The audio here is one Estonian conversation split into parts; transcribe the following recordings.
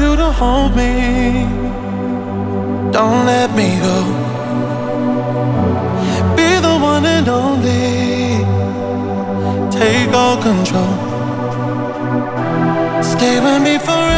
you to hold me. Don't let me go. Be the one and only. Take all control. Stay with me forever.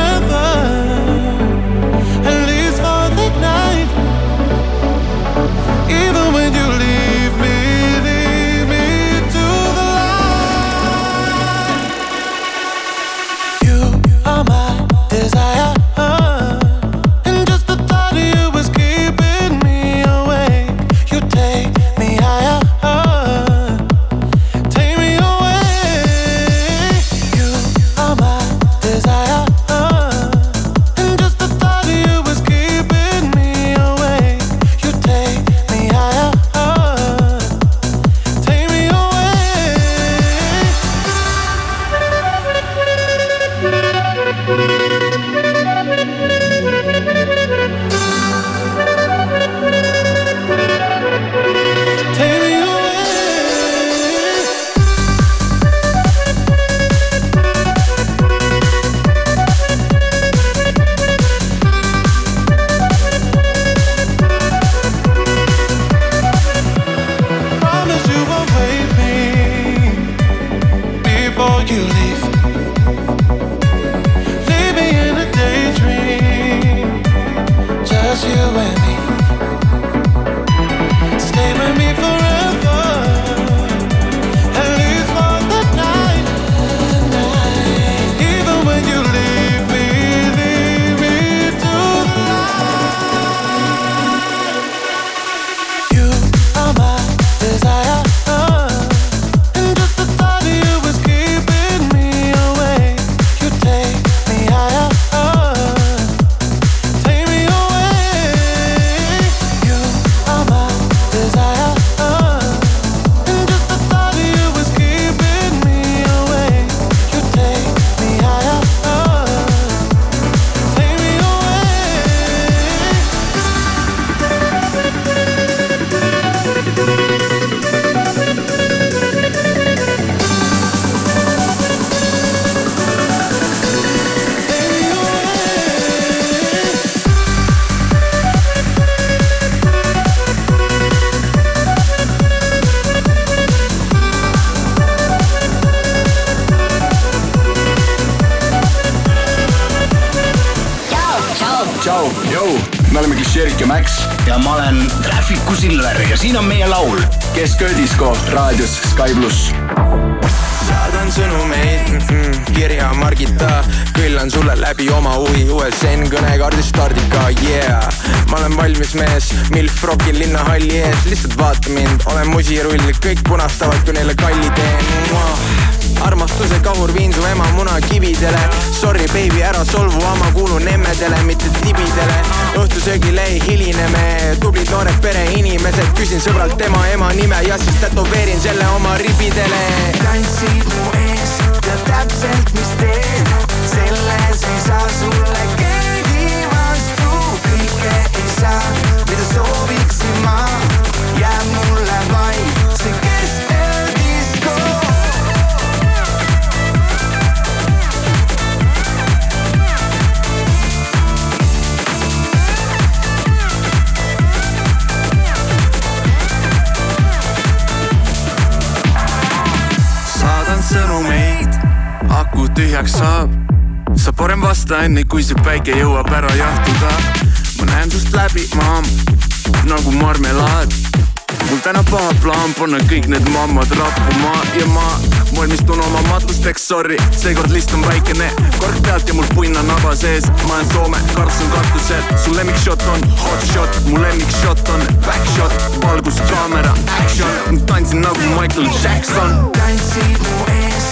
Ära solvu, ma kuulun emmedele, mitte tibidele. Õhtusöögile ei hiline me, tublid noored pereinimesed, küsin sõbralt tema ema nime ja siis tätoveerin selle oma ribidele. Tantsid mu ees ja täpselt mis teen, selles ei saa sulle keegi tühjaks saab. sa parem vasta enne, kui see päike jõuab ära jahtuda. ma näen sust läbi, maam, nagu marmelaad. mul täna paha plaan panna kõik need mammad rappuma ja ma valmistun oma matusteks, sorry, seekord list on väikene, kork pealt ja mul punn on naba sees, ma olen Soome, karts on katusel, su lemmikshot on hot shot, mu lemmikshot on back shot, valgus, kaamera, action, tantsin nagu Michael Jackson. tantsid mu ees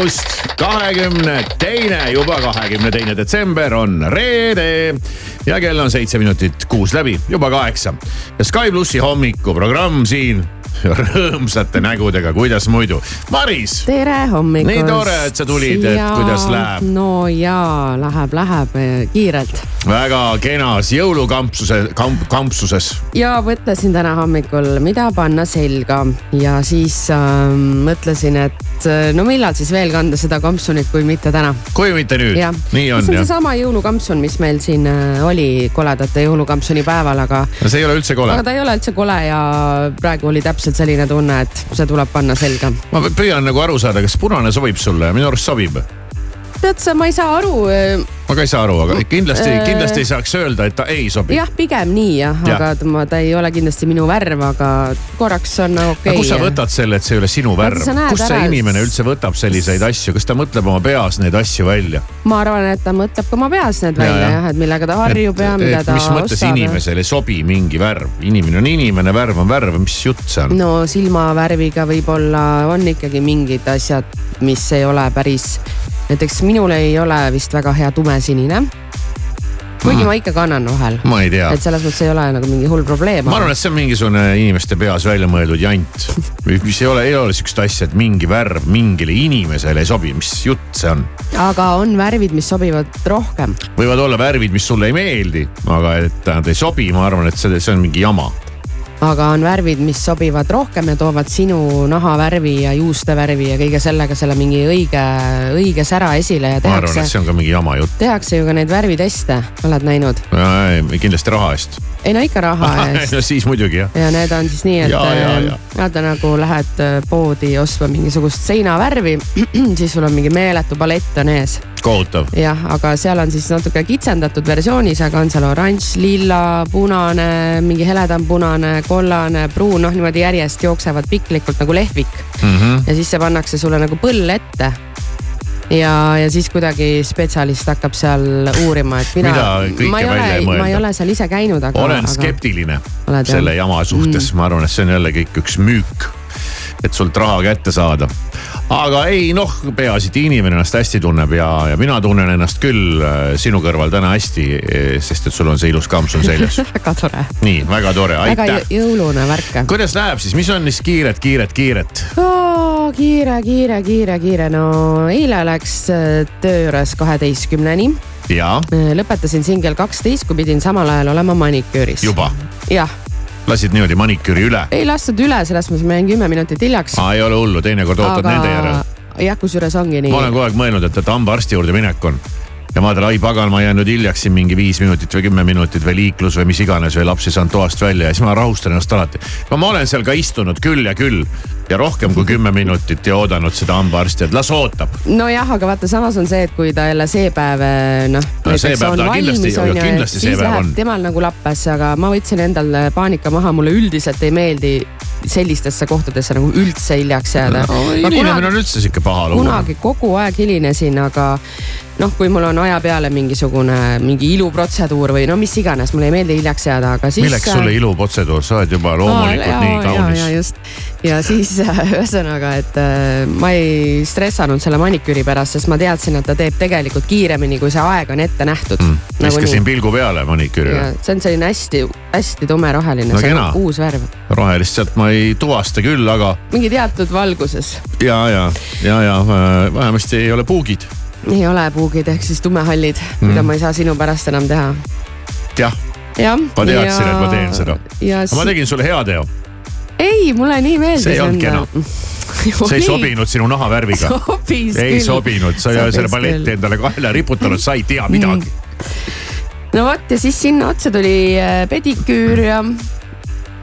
Hommikust, kahekümne teine, juba kahekümne teine detsember on reede ja kell on seitse minutit kuus läbi, juba kaheksa. ja Sky plussi hommikuprogramm siin rõõmsate nägudega, kuidas muidu. Maris, tere hommikust. Nii tore, et sa tulid, et kuidas läheb? no jaa, läheb, läheb eh, kiirelt. Väga kenas jõulukampsuse kamp,, kampsuses. ja mõtlesin täna hommikul, mida panna selga ja siis äh, mõtlesin, et äh, no millal siis veel kanda seda kampsunit, kui mitte täna. kui mitte nüüd, nii on see on seesama jõulukampsun, mis meil siin äh, oli koledate jõulukampsuni päeval, aga, no see ei ole üldse kole aga ta ei ole üldse kole ja praegu oli täpselt selline tunne, et see tuleb panna selga. ma püüan nagu aru saada, kas punane sobib sulle, minu arust sobib. tead sa, ma ei saa aru äh, ma ka ei saa aru, aga kindlasti Äh., kindlasti ei saaks öelda, et ta ei sobi. jah, pigem nii jah ja., aga ma, ta ei ole kindlasti minu värv, aga korraks on okei aga kust sa okay.. võtad selle, et see ei ole sinu värv? kust see inimene üldse võtab selliseid asju, kas ta mõtleb oma peas neid asju välja? ma arvan, et ta mõtleb ka oma peas need välja jah. jah, et millega ta harjub ja mida ta mis mõttes ostab. inimesele ei sobi mingi värv? inimene on inimene, värv on värv, mis jutt see on? no silmavärviga võib-olla on ikkagi mingid asjad, mis ei ole päris, näiteks minul ei ole vist väga hea tumesinine. kuigi ma ikka kannan vahel, ma ei tea et selles mõttes ei ole nagu mingi hull probleem. ma arvan, et see on mingisugune inimeste peas välja mõeldud jant, mis ei ole, ei ole sihukest asja, et mingi värv mingile inimesele ei sobi, mis jutt see on? aga on värvid, mis sobivad rohkem. võivad olla värvid, mis sulle ei meeldi, aga et nad ei sobi, ma arvan, et see, see on mingi jama. Aga on värvid, mis sobivad rohkem ja toovad sinu nahavärvi ja juuste värvi ja kõige sellega selle mingi õige, õige sära esile ja ma arvan, et tehakse, see on ka mingi jama jutt. tehakse ju ka neid värviteste, oled näinud? kindlasti raha eest. ei no ikka raha eest no siis muidugi jah. ja need on siis nii, et vaata nagu lähed äh, poodi ostma mingisugust seinavärvi, siis sul on mingi meeletu palett on ees. kohutav. jah, aga seal on siis natuke kitsendatud versioonis, aga on seal oranž, lilla, punane, mingi heledam punane, kollane, pruun, noh niimoodi järjest jooksevad piklikult nagu lehvik Mm -hmm. ja siis see pannakse sulle nagu põll ette ja, ja siis kuidagi spetsialist hakkab seal uurima, et mina ma ei ole, ma ei ole seal ise käinud, aga. olen skeptiline Oled, jah? selle jama suhtes mm., ma arvan, et see on jälle kõik üks müük, et sult raha kätte saada. aga ei noh, peaasi, et inimene ennast hästi tunneb ja, ja mina tunnen ennast küll äh, sinu kõrval täna hästi, sest et sul on see ilus kampsun seljas. väga tore, nii, väga tore, väga aitäh jõ-. jõulune värk. kuidas läheb siis, mis on siis kiiret, kiiret, kiiret? kiire, kiire, kiire, kiire, no eile läks äh, töö juures kaheteistkümneni. ja lõpetasin siin kell kaksteist, kui pidin samal ajal olema maniküüris. juba, jah, lasid niimoodi maniküüri üle? ei lastud üle, selles mõttes ma jäin kümme minutit hiljaks. aa, ei ole hullu, teinekord ootad aga... nende järele. jah, kusjuures ongi nii ma olen kogu aeg mõelnud, et, et hambaarsti juurde minek on. Ja ma ütlen, ai pagan, ma jään nüüd hiljaks siin mingi viis minutit või kümme minutit või liiklus või mis iganes või laps ei saanud toast välja ja siis ma rahustan ennast alati. no ma olen seal ka istunud küll ja küll ja rohkem kui kümme minutit ja oodanud seda hambaarsti, et las ootab. nojah, aga vaata, samas on see, et kui ta jälle see päev noh. No siis läheb on. temal nagu lappes, aga ma võtsin endal paanika maha, mulle üldiselt ei meeldi sellistesse kohtadesse nagu üldse hiljaks jääda no,. inimene on üldse sihuke paha lugu. kunagi kogu aeg hilinesin, aga noh, kui mul on aja peale mingisugune mingi iluprotseduur või no mis iganes, mulle ei meeldi hiljaks jääda, aga siis. milleks sulle iluprotseduur, sa oled juba loomulikult Aa, nii kaunis jaa,. just ja siis äh, ühesõnaga, et äh, ma ei stressanud selle maniküüri pärast, sest ma teadsin, et ta teeb tegelikult kiiremini, kui see aeg on ette nähtud mm,. viskasin pilgu peale maniküürile. see on selline hästi-hästi tumeroheline No no,, see on uus värv, rohelist sealt ma ei tuvasta küll, aga mingi teatud valguses ja, ja, ja, ja äh, vähemasti ei ole puugid. Ei ole puugid ehk siis tumehallid mm., mida ma ei saa sinu pärast enam teha. jah, jah. ma teadsin, et ma teen seda. ja aga ma tegin sulle heateo, ei, mulle nii meeldis. See ei olnud kena. see ei sobinud sinu nahavärviga. ei küll. sobinud, sa ei ole selle küll. endale kaela riputanud, sa ei tea midagi. no vot ja siis sinna otsa tuli äh, pediküür ja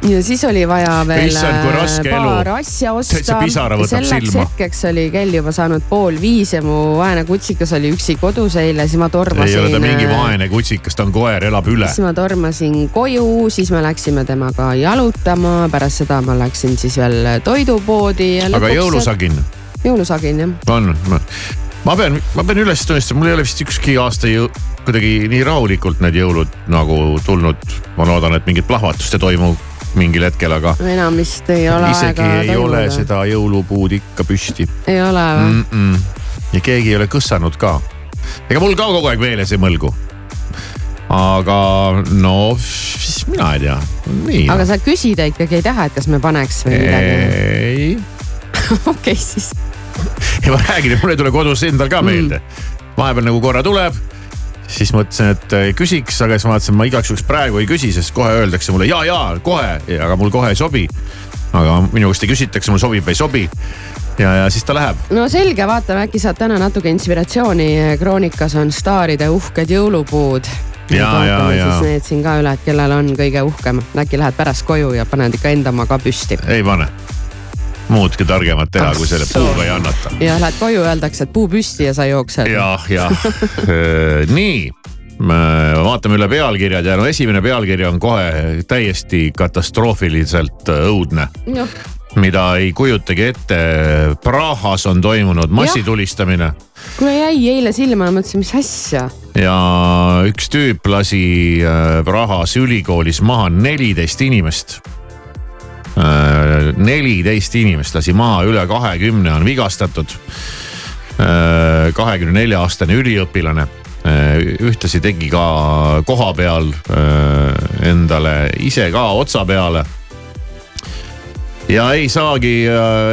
ja siis oli vaja veel Issand, äh, paar elu. asja osta selleks silma. hetkeks oli kell juba saanud pool viis ja mu vaene kutsikas oli üksi kodus eile, siis ma tormasin. ei ole ta mingi vaene kutsikas, ta on koer, elab üle. siis ma tormasin koju, siis me läksime temaga jalutama, pärast seda ma läksin siis veel toidupoodi ja. aga jõulusagin jõulusagin jah. on, ma pean, ma pean üles tunnistama, mul ei ole vist ükski aasta jõu- kuidagi nii rahulikult need jõulud nagu tulnud. ma loodan, et mingit plahvatust ei toimu mingil hetkel, aga enam vist ei ole isegi aega ei ole toimuda. seda jõulupuud ikka püsti ei ole või mm? -mm. ja keegi ei ole kõssanud ka. ega mul ka kogu aeg meeles ei mõlgu. aga no siis mina ei tea, aga sa küsida ikkagi ei taha, et kas me paneks või midagi? ei okei, siis ja ma räägin, et mul ei tule kodus endal ka meelde mm.. vahepeal nagu korra tuleb, siis mõtlesin, et äh, küsiks, aga siis vaatasin, ma igaks juhuks praegu ei küsi, sest kohe öeldakse mulle ja, ja kohe, aga mul kohe ei sobi. aga minu käest ei küsitakse, mul sobib või ei sobi. ja, ja siis ta läheb. no selge, vaatame, äkki saad täna natuke inspiratsiooni. kroonikas on staaride uhked jõulupuud. Ja, ja, ja. siis need siin ka üle, et kellel on kõige uhkem, äkki lähed pärast koju ja paned ikka enda oma ka püsti. ei pane muudki targemat teha, kui selle puuga ei annata. ja lähed koju, öeldakse, et puu püsti ja sa jooksed. jah, jah nii vaatame üle pealkirjad ja no esimene pealkiri on kohe täiesti katastroofiliselt õudne. mida ei kujutagi ette. Prahas on toimunud massitulistamine. kuule jäi eile silma, mõtlesin, mis asja. ja üks tüüp lasi äh, Prahas ülikoolis maha neliteist inimest Äh, neliteist inimest lasi maha, üle kahekümne on vigastatud. Äh, kahekümne nelja aastane üliõpilane äh, ühtlasi tegi ka koha peal endale ise ka otsa peale. ja ei saagi,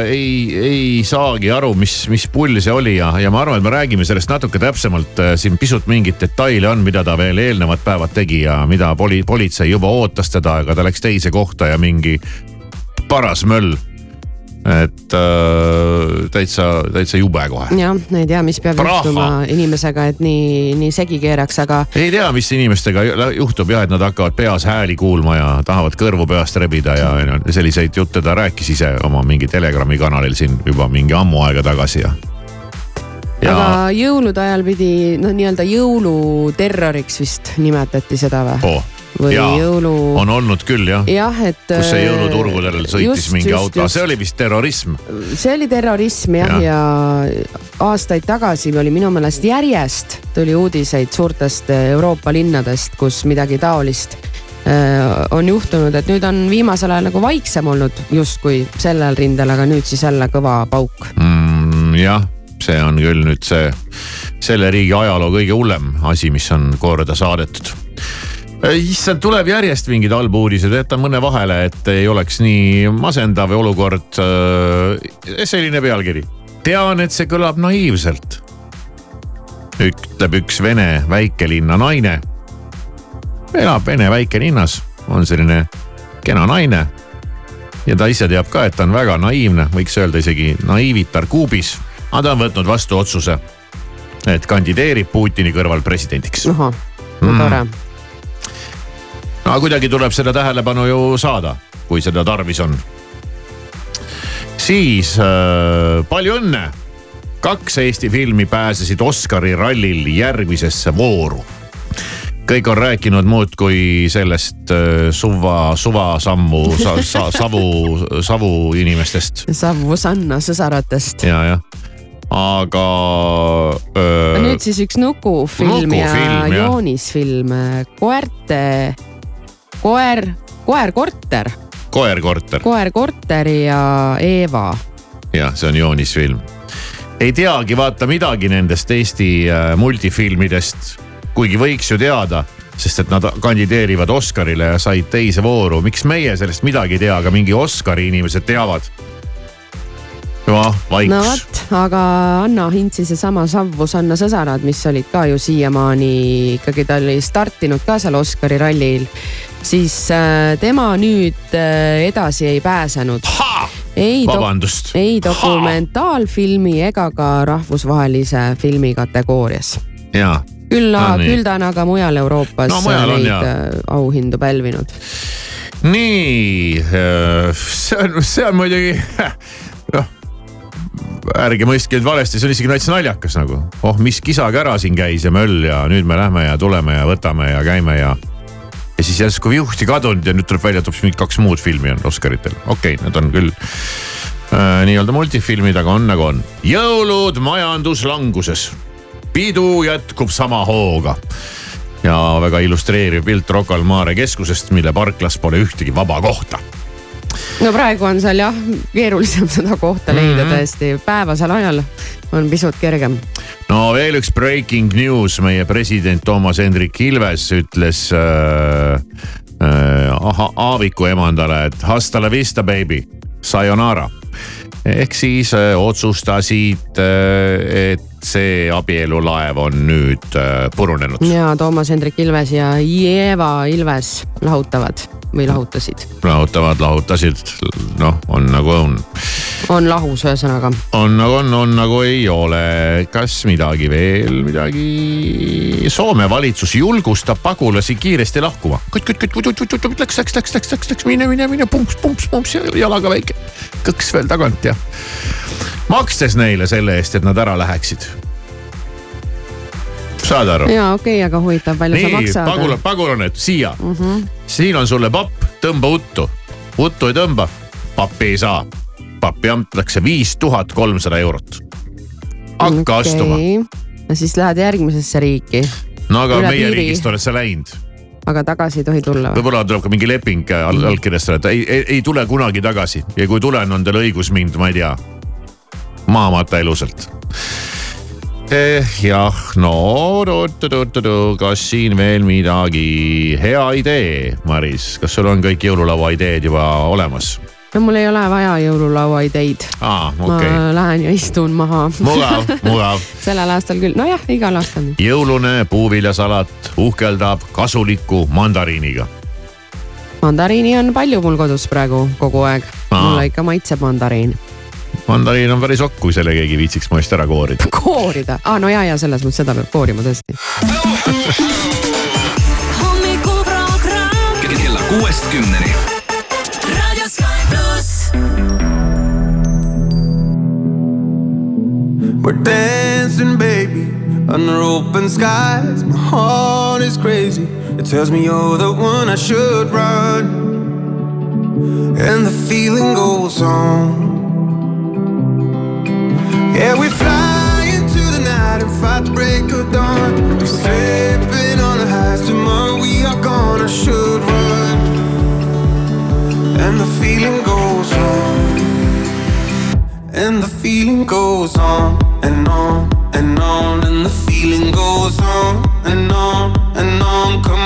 ei, ei saagi aru, mis, mis pull see oli ja, ja ma arvan, et me räägime sellest natuke täpsemalt. siin pisut mingeid detaile on, mida ta veel eelnevad päevad tegi ja mida poli, politsei juba ootas teda, aga ta läks teise kohta ja mingi paras möll et äh, täitsa, täitsa jube kohe. jah, ei tea, mis peab Praha. juhtuma inimesega, et nii, nii segi keeraks, aga. ei tea, mis inimestega juhtub jah, et nad hakkavad peas hääli kuulma ja tahavad kõrvu peast rebida ja, ja selliseid jutte ta rääkis ise oma mingi Telegrami kanalil siin juba mingi ammu aega tagasi ja. Ja... aga jõulude ajal pidi noh, nii-öelda jõuluterroriks vist nimetati seda või oh.? Või ja, jõulu. on olnud küll jah. jah, et. kus see jõuluturgudel sõitis just, mingi just, auto, see oli vist terrorism. see oli terrorism jah, ja, ja aastaid tagasi oli minu meelest järjest tuli uudiseid suurtest Euroopa linnadest, kus midagi taolist äh, on juhtunud, et nüüd on viimasel ajal nagu vaiksem olnud justkui sellel rindel, aga nüüd siis jälle kõva pauk mm,. jah, see on küll nüüd see, selle riigi ajaloo kõige hullem asi, mis on korda saadetud issand, tuleb järjest mingeid halbu uudiseid, jätan mõne vahele, et ei oleks nii masendav olukord. selline pealkiri. tean, et see kõlab naiivselt. ütleb üks vene väikelinna naine. elab vene väikelinnas, on selline kena naine. ja ta ise teab ka, et ta on väga naiivne, võiks öelda isegi naiivitar kuubis. aga ta on võtnud vastu otsuse, et kandideerib Putini kõrval presidendiks. ahah, no tore mm no kuidagi tuleb seda tähelepanu ju saada, kui seda tarvis on. siis äh, palju õnne. kaks Eesti filmi pääsesid Oscari rallil järgmisesse vooru kõik on rääkinud muudkui sellest äh, suva, suvasammu sa, sa, savu, savu inimestest. Savu-Sanna sõsaratest. ja, jah aga öö.... nüüd siis üks nukufilm nuku ja, ja joonisfilm, koerte koer, koer-korter. koer-korter. koer-korter ja Eeva. jah, see on joonisfilm. ei teagi vaata midagi nendest Eesti äh, multifilmidest, kuigi võiks ju teada sest et nad kandideerivad Oscarile ja said teise vooru, miks meie sellest midagi ei tea, aga mingi Oscari inimesed teavad noh, vaikus. no vot, aga Anna Hintsi seesama Savvus Anna sõsarad, mis olid ka ju siiamaani ikkagi, ta oli startinud ka seal Oscari rallil siis äh, tema nüüd äh, edasi ei pääsenud. ei, vabandust. ei dokumentaalfilmi ega ka rahvusvahelise filmi kategoorias. jaa küll no,, küll ta on aga mujal Euroopas no, mujal neid on, äh, auhindu pälvinud. nii, see on, see on muidugi noh ärge mõistke nüüd valesti, see on isegi täitsa naljakas nagu. oh, mis kisakära siin käis ja möll ja nüüd me lähme ja tuleme ja võtame ja käime ja ja siis järsku viuhti kadunud ja nüüd tuleb välja, et hoopis mingid kaks muud filmi on Oscaritel, okei okay,, need on küll äh, nii-öelda multifilmid, aga on nagu on. jõulud majanduslanguses, pidu jätkub sama hooga. Ja väga illustreeriv pilt Rocca al Mare keskusest, mille parklas pole ühtegi vaba kohta no praegu on seal jah keerulisem seda kohta leida Mhm. mm -hmm. tõesti, päevasel ajal on pisut kergem. no veel üks breaking news, meie president Toomas Hendrik Ilves ütles äh, äh, Aaviku emandale, et hasta la vista baby, sayonara. ehk siis äh, otsustasid äh,, et see abielulaev on nüüd äh, purunenud. ja Toomas Hendrik Ilves ja Eva Ilves lahutavad või lahutasid, lahutavad, lahutasid, noh, on nagu on. on lahus ühesõnaga. on nagu on, on nagu ei ole. kas midagi veel, midagi? Soome valitsus julgustab pagulasi kiiresti lahkuma. läks, läks, läks, läks, läks, läks, mine, mine, mine, pumps, pumps, pumps ja jalaga väike kõks veel tagant ja makstes neile selle eest, et nad ära läheksid. saad aru? ja okei okay,, aga huvitav, palju sa nii, maksad? pagula, pagulanet siia mm. -hmm. siin on sulle papp, tõmba uttu. uttu ei tõmba, pappi ei saa. pappi antakse viis tuhat kolmsada eurot. hakka okay. astuma. no siis lähed järgmisesse riiki, no aga üle meie piiri. riigist oled sa läinud. aga tagasi ei tohi tulla või? võib-olla tuleb ka mingi leping all, allkirjastada, et ei, ei, ei tule kunagi tagasi ja kui tulen, on teil õigus mind, ma ei tea, maamata elusalt eh,. jah, no kas siin veel midagi, hea idee, Maris, kas sul on kõik jõululaua ideed juba olemas? no mul ei ole vaja jõululaua ideid ma okei okay., lähen ja istun maha mugav, mugav sellel aastal küll, nojah, igal aastal. jõulune puuviljasalat uhkeldab kasuliku mandariiniga. mandariini on palju mul kodus praegu kogu aeg, Aa. mulle ikka maitseb mandariin. Mandariin on päris okk, kui selle keegi viitsiks mu eest ära koorida. koorida ah,, no ja, ja selles mõttes seda peab koorima tõesti. kella kuuest kümneni. We're dancing, baby, under open skies. My heart is crazy. It tells me you're the one I should run. And the feeling goes on. Yeah, we fly into the night and fight the break of dawn. We're slipping on the highs tomorrow. We are gonna should run. And the feeling goes on. And the feeling goes on and on and on. And the feeling goes on and on and on. Come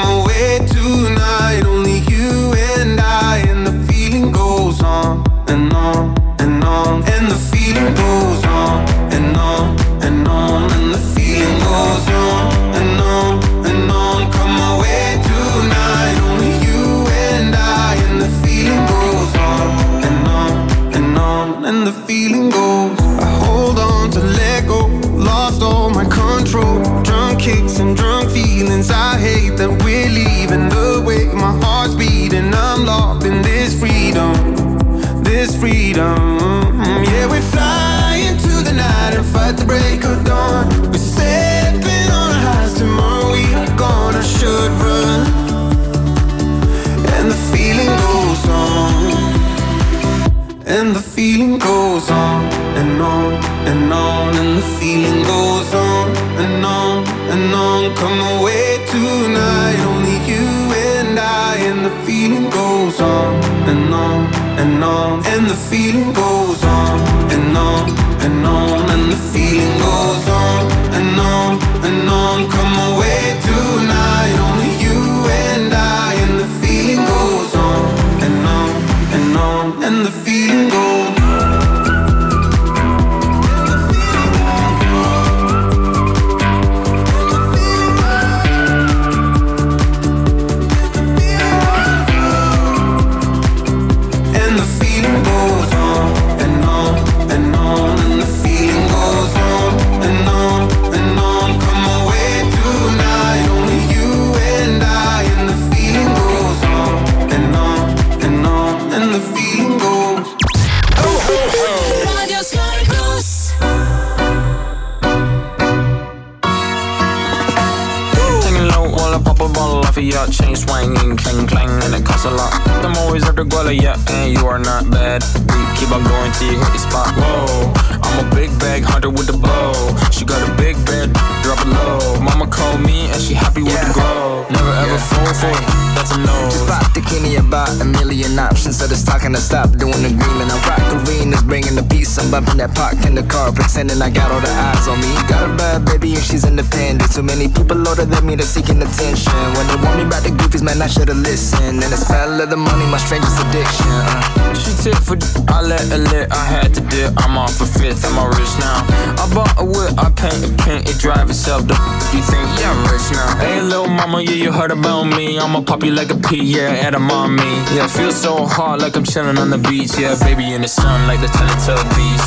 your chain swinging, clang clang, and it costs a lot. I'm always after Guala, yeah, and you are not bad. We keep on going till you hit the spot. Whoa, I'm a big bag hunter with the bow. She got a big bed, drop it low. Mama called me and she happy with the grow. Never ever fall for it, that's a no. Just bought the Kenny about a million options. So just talking to stop doing the green. And I rock arenas, bringing the peace. I'm bumping that park in the car, pretending I got all the eyes on me. Got a bad baby and she's independent. Too many people older than me, they're seeking attention. When they want me about the goofies, man, I should've listened. And the spell of the money, my strangest addiction. Uh. She tip for I let her lit, I had to dip. I'm off a fifth, I'm all rich now. I bought a whip, I paint a paint, it drive itself. The you think, yeah, I'm rich now. Hey, little mama, yeah, you heard about me. I'ma pop you like a pea, yeah, at a mommy. Yeah, feel so hot like I'm chilling on the beach. Yeah, baby in the sun like the Teletubbies.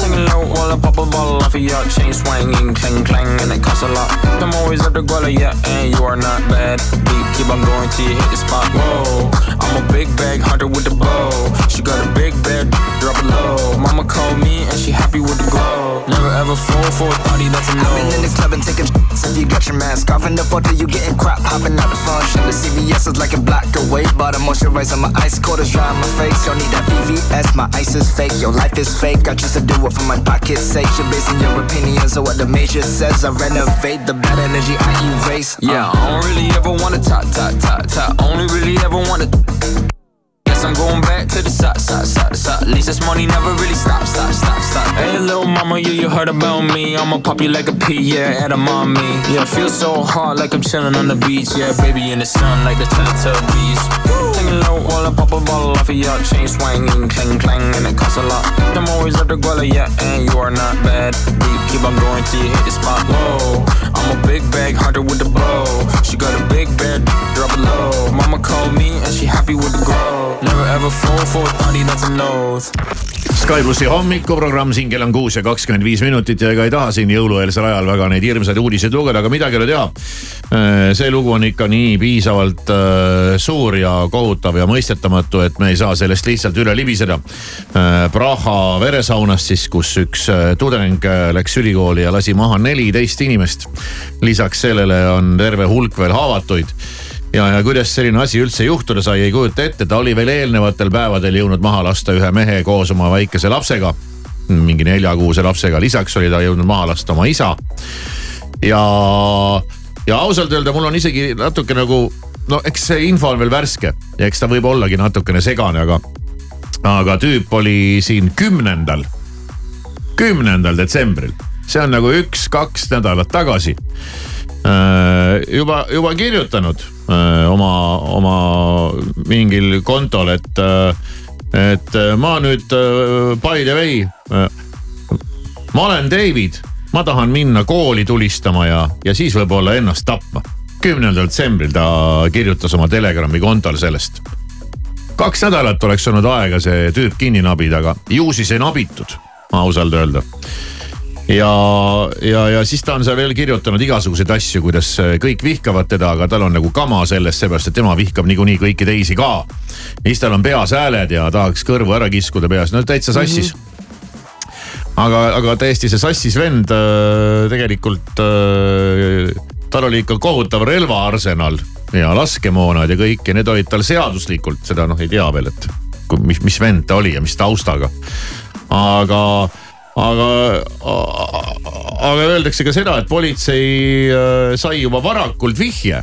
Taking low while I pop a bottle off of your chain swinging, clang clang, and it costs a lot. I'm always at the Guala, yeah, and you are not bad. Deep, keep on going till you hit the spot. Whoa, I'm a big bag hunter with the bow. She got a big bed, drop it low. Mama called me and she happy with the glow. Never ever fall for a thotty, that's a I've been in the club and taking shots. If you got your mask off in the photo, you getting crap hopping out the function. The CVS is like a block away, but I'm moisturizing my ice cold is dry on my face. Don't need that VVS, my ice is fake. Your life is fake. I choose to do it for my pocket's sake. You're basing your opinions on what the major says. I renovate the bad energy I erase. Uh, Yeah, I don't really ever wanna talk, talk, talk, talk. Only really ever wanna. I'm going back to the side, side, side, side. At least this money never really stop, stop, stop, stop. Hey, little mama, yeah, you heard about me. I'ma pop you like a pea, yeah, at a mommy. Yeah, feel so hot like I'm chilling on the beach. Yeah, baby in the sun like the Teletubbies. Taking low while I pop a bottle off of your chain swinging, clang clang, and it costs a lot. I'm always at the Guala, yeah, and you are not bad. Deep, keep on going till you hit the spot. Whoa, I'm a big bag hunter with the bow. She got a big bed, drop it low. Mama called me and she happy with the grow. Never ever fall for a thotty, that's a nose. Sky plussi hommikuprogramm, siin kell on kuus ja kakskümmend viis minutit ja ega ei taha siin jõulueelsel ajal väga neid hirmsaid uudiseid lugeda, aga midagi ei ole teha. see lugu on ikka nii piisavalt äh, suur ja kohutav ja mõistetamatu, et me ei saa sellest lihtsalt üle libiseda. Praha veresaunast siis, kus üks äh, tudeng äh, läks ülikooli ja lasi maha neliteist inimest. lisaks sellele on terve hulk veel haavatuid ja, ja kuidas selline asi üldse juhtuda sai, ei kujuta ette, ta oli veel eelnevatel päevadel jõudnud maha lasta ühe mehe koos oma väikese lapsega. mingi neljakuuse lapsega, lisaks oli ta jõudnud maha lasta oma isa. ja, ja ausalt öelda, mul on isegi natuke nagu, no eks see info on veel värske ja eks ta võib ollagi natukene segane, aga, aga tüüp oli siin kümnendal, kümnendal detsembril, see on nagu üks-kaks nädalat tagasi juba, juba kirjutanud öö, oma, oma mingil kontol, et, et ma nüüd by the way, ma olen David, ma tahan minna kooli tulistama ja, ja siis võib-olla ennast tapma. kümnendal detsembril ta kirjutas oma Telegrami kontol sellest. kaks nädalat oleks olnud aega see tüüp kinni nabida, aga ju siis ei nabitud, ausalt öelda ja, ja, ja siis ta on seal veel kirjutanud igasuguseid asju, kuidas kõik vihkavad teda, aga tal on nagu kama sellest, seepärast et tema vihkab niikuinii kõiki teisi ka. ja siis tal on peas hääled ja tahaks kõrvu ära kiskuda peas, no täitsa sassis mm. -hmm. aga, aga täiesti see sassis vend äh, tegelikult äh,, tal oli ikka kohutav relvaarsenal ja laskemoonad ja kõik ja need olid tal seaduslikult, seda noh ei tea veel, et mis, mis vend ta oli ja mis taustaga. aga aga, aga öeldakse ka seda, et politsei äh, sai juba varakult vihje,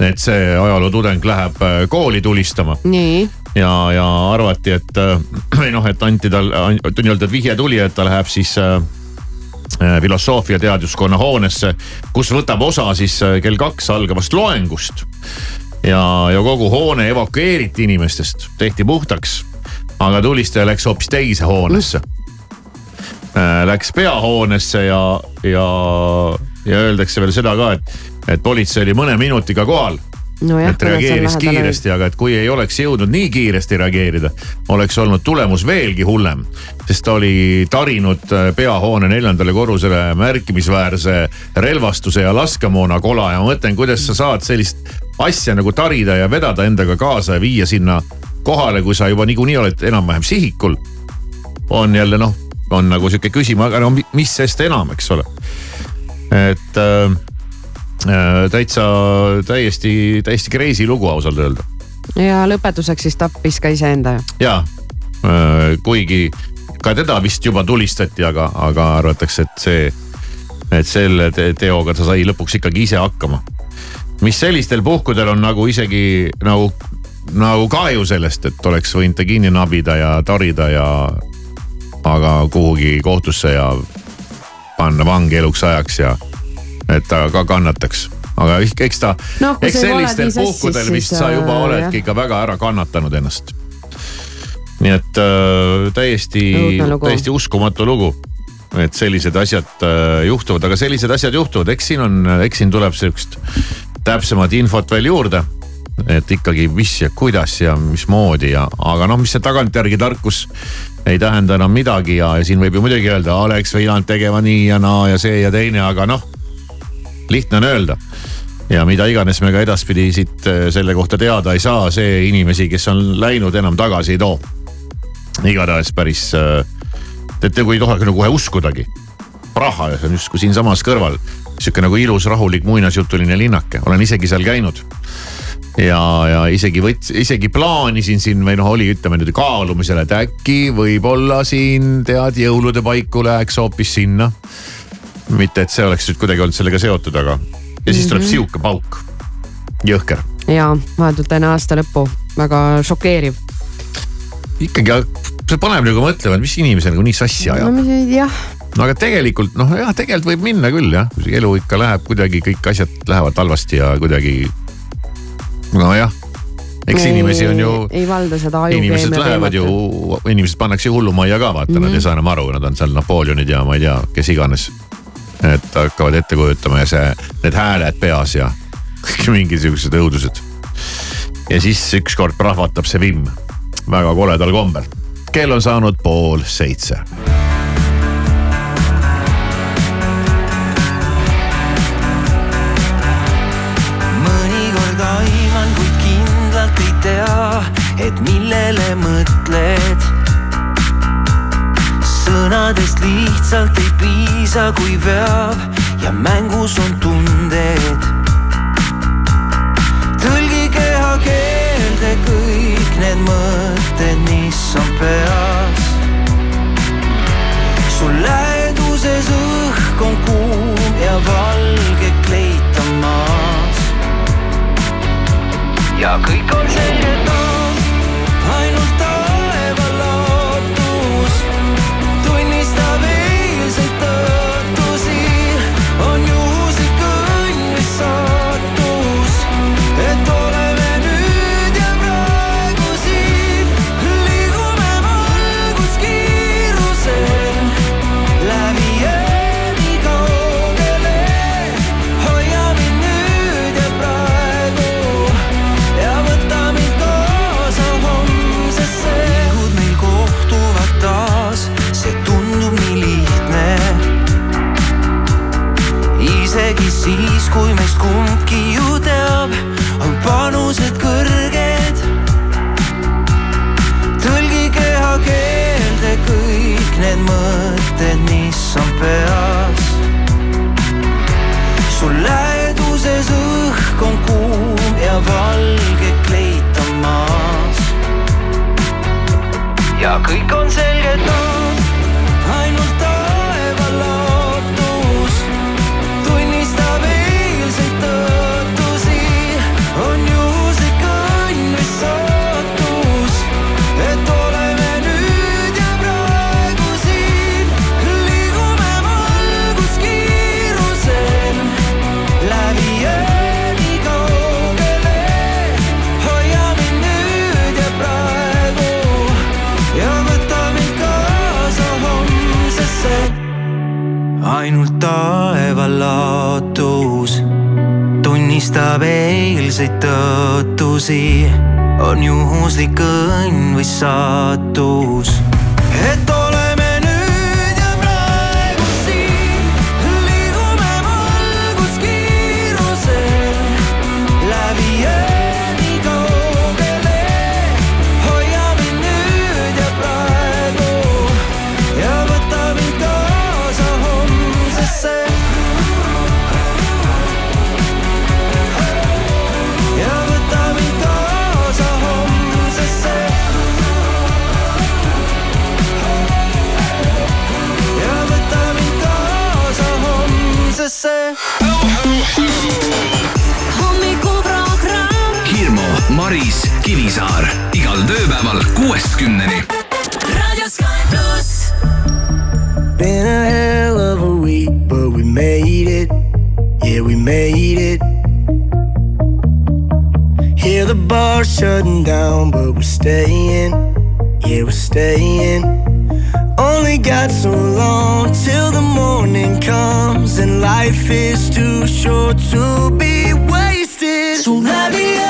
et see ajalootudeng läheb äh, kooli tulistama. nii. ja, ja arvati, et äh, või noh, et anti tal nii-öelda vihje tuli, et ta läheb siis filosoofia teaduskonna hoonesse, kus võtab osa siis kell kaks algavast loengust. ja, ja kogu hoone evakueeriti inimestest, tehti puhtaks. aga tulistaja läks hoopis teise hoonesse läks peahoonesse ja, ja, ja öeldakse veel seda ka, et, et politsei oli mõne minutiga kohal nojah, et reageeris kiiresti, aga et kui ei oleks jõudnud nii kiiresti reageerida, oleks olnud tulemus veelgi hullem. sest ta oli tarinud peahoone neljandale korrusele märkimisväärse relvastuse ja laskemoona kola ja ma mõtlen, kuidas sa saad sellist asja nagu tarida ja vedada endaga kaasa ja viia sinna kohale, kui sa juba niikuinii oled enam-vähem sihikul. on jälle noh, on nagu sihuke küsimus, aga no mis sest enam, eks ole. et äh, täitsa täiesti, täiesti crazy lugu ausalt öelda ja lõpetuseks siis tappis ka iseenda ju. ja kuigi ka teda vist juba tulistati, aga, aga arvatakse, et see, et selle te teoga ta sai lõpuks ikkagi ise hakkama. mis sellistel puhkudel on nagu isegi nagu, nagu kahju sellest, et oleks võinud ta kinni nabida ja tarida ja aga kuhugi kohtusse ja panna vangi eluks ajaks ja et ta ka kannataks. Aga eks ta no,, eks sellistel puhkudel vist sa juba äh, oledki ikka väga ära kannatanud ennast. nii et äh, täiesti, täiesti uskumatu lugu et sellised asjad äh, juhtuvad, aga sellised asjad juhtuvad, eks siin on, eks siin tuleb sihukest täpsemat infot veel juurde. Et ikkagi, mis ja kuidas ja mismoodi ja, aga noh, mis see tagantjärgi tarkus ei tähenda enam midagi ja, ja siin võib ju muidugi öelda, oleks võinud tegema nii ja naa ja see ja teine, aga noh lihtne on öelda. ja mida iganes me ka edaspidi siit äh, selle kohta teada ei saa, see inimesi, kes on läinud, enam tagasi ei too. igatahes päris, äh, teate, kui ei tohi nagu kohe uskudagi. Praha, see on justkui siinsamas kõrval, sihuke nagu ilus, rahulik muinasjutuline linnake, olen isegi seal käinud ja, ja isegi võts-, isegi plaanisin siin või noh, oli ütleme nüüd kaalumisel, et äkki võib-olla siin tead jõulude paiku läheks hoopis sinna mitte, et see oleks nüüd kuidagi olnud sellega seotud, aga ja siis tuleb mm -hmm. sihuke pauk, jõhker. ja vahetult enne aasta lõppu, väga šokeeriv. ikkagi, see paneb nagu mõtlema, et mis inimese nagu nii sassi ajab no,. jah no aga tegelikult noh, jah, tegelikult võib minna küll jah, elu ikka läheb kuidagi, kõik asjad lähevad halvasti ja kuidagi. Nojah, eks ei, inimesi on ju. ei valda seda aju. inimesed lähevad ju, inimesed pannakse hullumajja ka vaata mm, -hmm. nad ei saa enam aru, nad on seal Napoleonid ja ma ei tea, kes iganes et hakkavad ette kujutama ja see, need hääled peas ja kõik mingisugused õudused. ja siis ükskord prahvatab see vimm väga koledal kombel. kell on saanud pool seitse et millele mõtled sõnadest lihtsalt ei piisa, kui veab ja mängus on tunded. tõlgi kehakeelde kõik need mõtted, mis on peas. sul läheduses õhk on kuum ja valge kleit on maas. ja kõik on selge taas, peas sul läheduses õhk on kuum ja valge kleit on maas. ja kõik on selge taas, ainult taeva lootus tunnistab eilseid tõotusi, on juhuslik õnn või saatus. et Maris Kivisaar igal tööpäeval kuuest kümneni. Been a hell of a week, but we made it. Yeah, we made it. Hear the bar shutting down, but we're staying. Yeah, we're staying. Only got so long till the morning comes, and life is too short to be wasted. So light me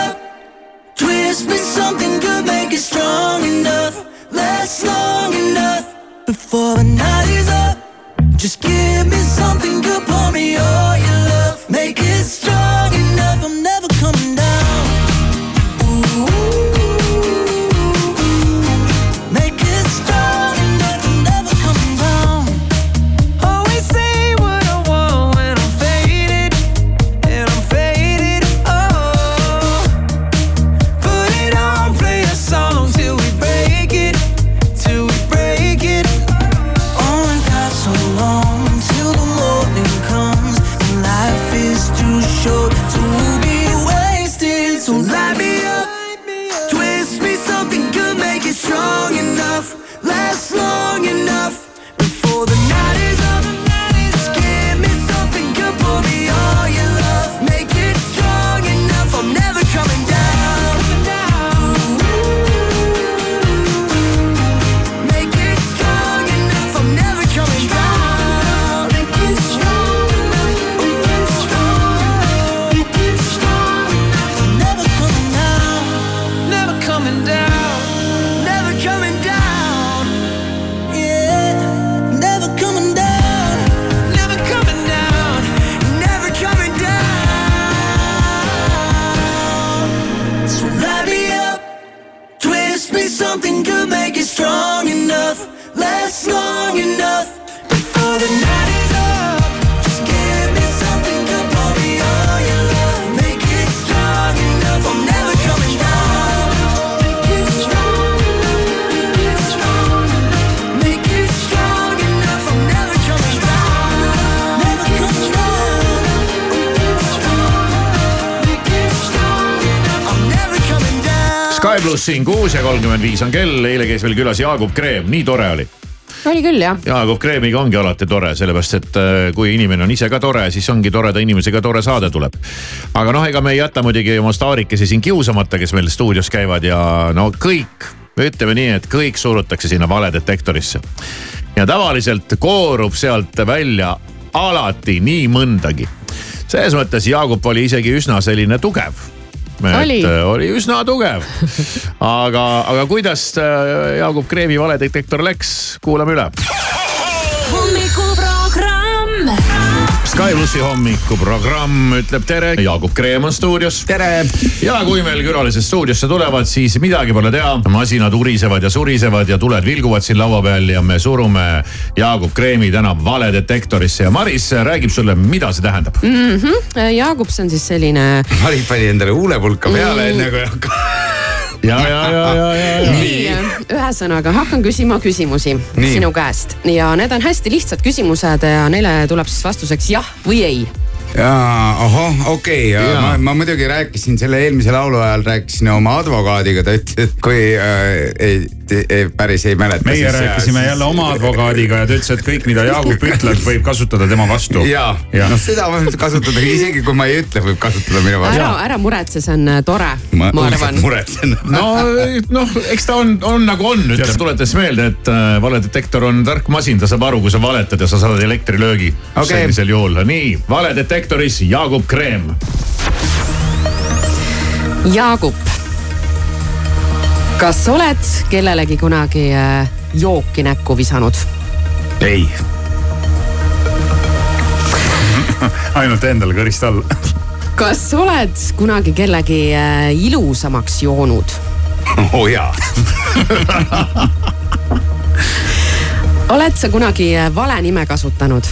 pluss siin kuus ja kolmkümmend viis on kell, eile käis veel külas Jaagup Kreem, nii tore oli oli küll jah. Jaagup Kreemiga ongi alati tore, sellepärast et äh, kui inimene on ise ka tore, siis ongi toreda inimesega tore saade tuleb. aga noh, ega me ei jäta muidugi oma staarikesi siin kiusamata, kes meil stuudios käivad ja no kõik, ütleme nii, et kõik surutakse sinna valedetektorisse. ja tavaliselt koorub sealt välja alati nii mõndagi. selles mõttes Jaagup oli isegi üsna selline tugev Et äh, oli üsna tugev. aga, aga kuidas äh, Jaagup Kreemi valedetektor läks, kuulame üle Sky plussi hommikuprogramm ütleb tere, Jaagup Kreem on stuudios. tere. ja kui meil külalised stuudiosse tulevad, siis midagi pole teha, masinad urisevad ja surisevad ja tuled vilguvad siin laua peal ja me surume Jaagup Kreemi täna valedetektorisse ja Maris räägib sulle, mida see tähendab mm.. Jaagup, see on siis selline Marit pani endale huulepulka peale Mm. enne kui hakkas. ja, ja, ja, ja, ja, ja. nii, ühesõnaga hakkan küsima küsimusi Nii. sinu käest ja need on hästi lihtsad küsimused ja neile tuleb siis vastuseks jah või ei. jaa, ahah, okei okay, Jaa., ma, ma muidugi rääkisin selle eelmise laulu ajal rääkisin oma advokaadiga, ta ütles, et kui äh, ei, ei, päris ei mäleta. meie rääkisime jälle oma advokaadiga ja ta ütles, et kõik, mida Jaagup ütleb, võib kasutada tema vastu. ja, ja., noh seda võib kasutada, isegi kui ma ei ütle, võib kasutada minu vastu ära, ära muretse, see on äh, tore, ma, arvan. muretsen. no, noh, eks ta on, on nagu on, ütleb, tuletas meelde, et äh, valedetektor on tark masin, ta saab aru, kui sa valetad ja sa saad elektrilöögi Okei. sellisel juhul. nii, valedetektoris Jaagup Kreem. Jaagup, kas oled kellelegi kunagi äh, jooki näkku visanud? ei, ainult endale kõrist all. kas oled kunagi kellegi äh, ilusamaks joonud? oo jaa, oled sa kunagi äh, vale nime kasutanud?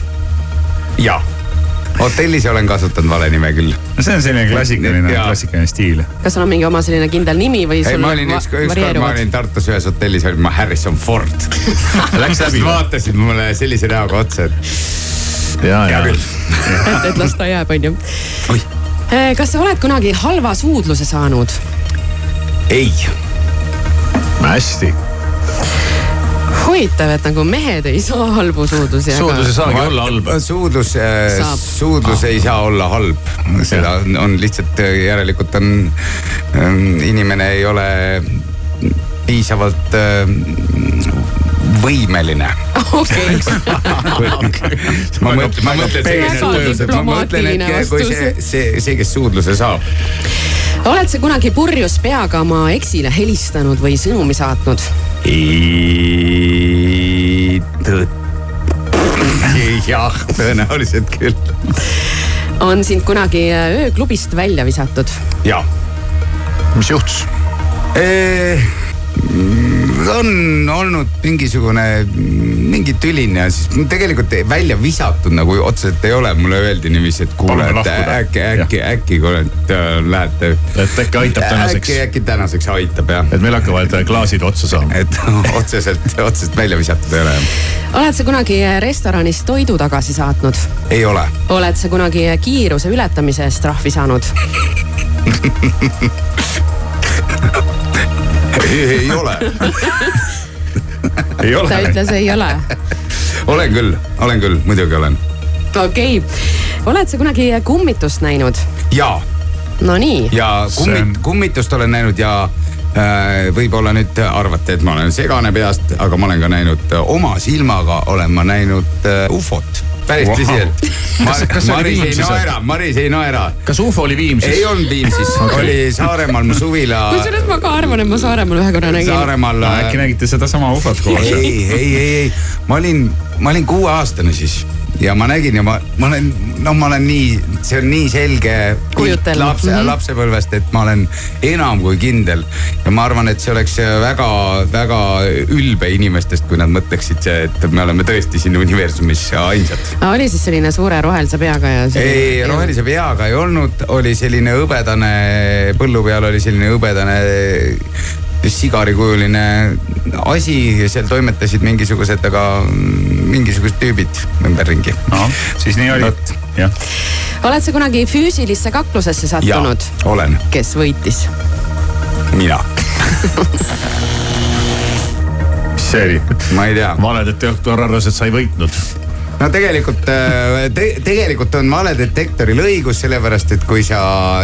jaa. Hotellis olen kasutanud vale nime küll. see on selline klassikaline, klassikaline stiil. kas sul on mingi oma selline kindel nimi või ei, ma olin va- üks, ükskord ma olin Tartus ühes hotellis, olin ma Harrison Ford. Läks läbi. vaatasid mulle sellise näoga otsa, et ja, hea ja küll. et, et las ta jääb, onju Oih.. kas sa oled kunagi halva suudluse saanud? ei. hästi, huvitav, et nagu mehed ei saa halbu suudlusi. suudlus ei saagi olla halb. suudlus, Saab. suudlus ei saa olla halb, seda on, on lihtsalt äh, järelikult on, inimene ei ole piisavalt äh, võimeline. okei, ma mõtlen, et kui see, see, see, kes suudluse saab, oled sa kunagi purjus peaga oma eksile helistanud või sõnumi saatnud? jah, tõenäoliselt küll. on sind kunagi äh, ööklubist välja visatud? ja mis juhtus? On olnud mingisugune, mingi tüline ja siis tegelikult välja visatud nagu otseselt ei ole, mulle öeldi niiviisi, et kuule, et äkki, äkki, äkki et äh, lähete. et äkki aitab tänaseks äkki, äkki tänaseks aitab jah, et meil hakkavad klaasid otsa saama. et otseselt, otseselt välja visatud ei ole. oled sa kunagi restoranis toidu tagasi saatnud? ei ole, oled sa kunagi kiiruse ületamise eest trahvi saanud? ei ole, ei ta ole. ütles ei ole. olen küll, olen küll, muidugi olen okei okay., oled sa kunagi kummitust näinud? ja, Nonii, ja kummit- kummitust olen näinud ja äh, võib-olla nüüd arvate, et ma olen segane peast, aga ma olen ka näinud äh, oma silmaga olen ma näinud äh, ufot, päris Vau. tõsiselt. Kas- kas Maris ei naera, Maris ei naera. kas ufo oli Viimsis? ei olnud Viimsis, oli Saaremaal mu suvila. kusjuures ma ka arvan, et ma Saaremaal ühe korra nägin. Saaremaal no äkki nägite sedasama ufot koos? ei, ei, ei, ei, ma olin, ma olin kuueaastane siis ja ma nägin ja ma, ma olen, no ma olen nii, see on nii selge pilt lapse mm. -hmm. lapsepõlvest, et ma olen enam kui kindel. ja ma arvan, et see oleks väga-väga ülbe inimestest, kui nad mõtleksid, et me oleme tõesti siin universumis ainsad. oli siis selline suure rohelise peaga ja? ei, rohelise peaga ei olnud, oli selline hõbedane, põllu peal oli selline hõbedane sigarikujuline asi seal toimetasid mingisugused, aga mm, mingisugused tüübid ümberringi. noh, siis nii oli Vot.. jah, oled sa kunagi füüsilisse kaklusesse ja sattunud? olen kes võitis? mina, mis see oli? ma ei tea. valedetektor arvas, et sa ei võitnud. no tegelikult te,, tegelikult on valedetektoril õigus, sellepärast et kui sa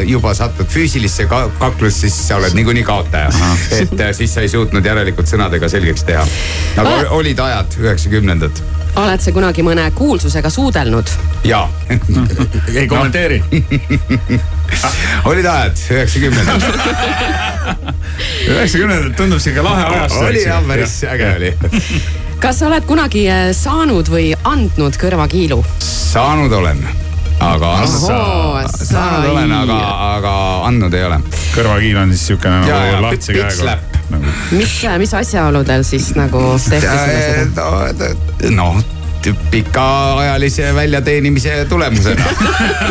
juba satud füüsilisse ka- kaklusse, siis sa oled niikuinii kaotaja. et äh, siis sa ei suutnud järelikult sõnadega selgeks teha. aga olid ajad, üheksakümnendad oled sa kunagi mõne kuulsusega suudelnud? ja ei kommenteeri. olid ajad, üheksakümnendad. üheksakümnendad tundub sihuke lahe ajastu. oli jah, päris äge oli. kas sa oled kunagi äh, saanud või andnud kõrvakiilu? saanud olen, aga saanud olen, sai. aga, aga andnud ei ole. kõrvakiil on siis siukene nagu lahtise käega slap.. mis, mis asjaoludel siis nagu tehti sulle seda? noh, pikaajalise väljateenimise tulemusena.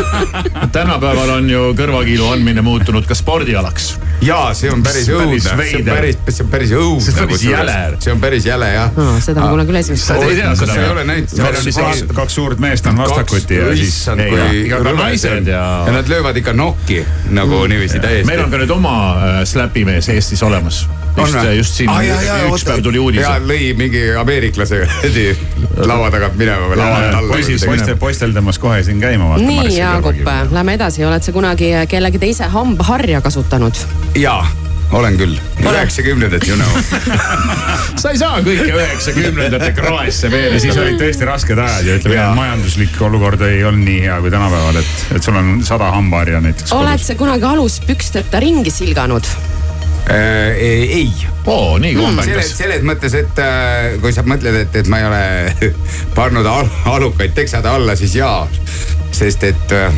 tänapäeval on ju kõrvakiilu andmine muutunud ka spordialaks. ja see on päris õudne, päris see on päris, see on päris õudne. See on päris jäle. see on päris jäle jah. Aa, seda ma kuulen küll esimest Sa ei tea seda sa ei ole näinud? Kaks suurt meest on vastakuti ja siis. see naised on. ja- ja nad löövad ikka nokki nagu niiviisi täiesti. meil on ka nüüd oma äh, släpimees Eestis olemas. just, just siin ah, jah, jah, üks päev tuli uudis ja. lõi mingi ameeriklase laua tagant minema või lavalt alla. poisid, poistel, poistel tõmbas kohe siin käima. nii, Jaagup, lähme edasi, oled sa kunagi kellegi teise hambaharja kasutanud? jaa, olen küll. üheksakümnendat you know. sa ei saa kõike üheksakümnendate kraesse ja veel. siis olid tõesti rasked ajad ja ütleme, majanduslik olukord ei olnud nii hea kui tänapäeval, et, et sul on sada hambaharja näiteks oled sa kunagi aluspüksteta ringi silganud? Äh, ei, oo, nii selles, kombekas. selles mõttes, et äh, kui sa mõtled, et, et ma ei ole pannud al alukaid teksade alla, siis jaa. sest et äh,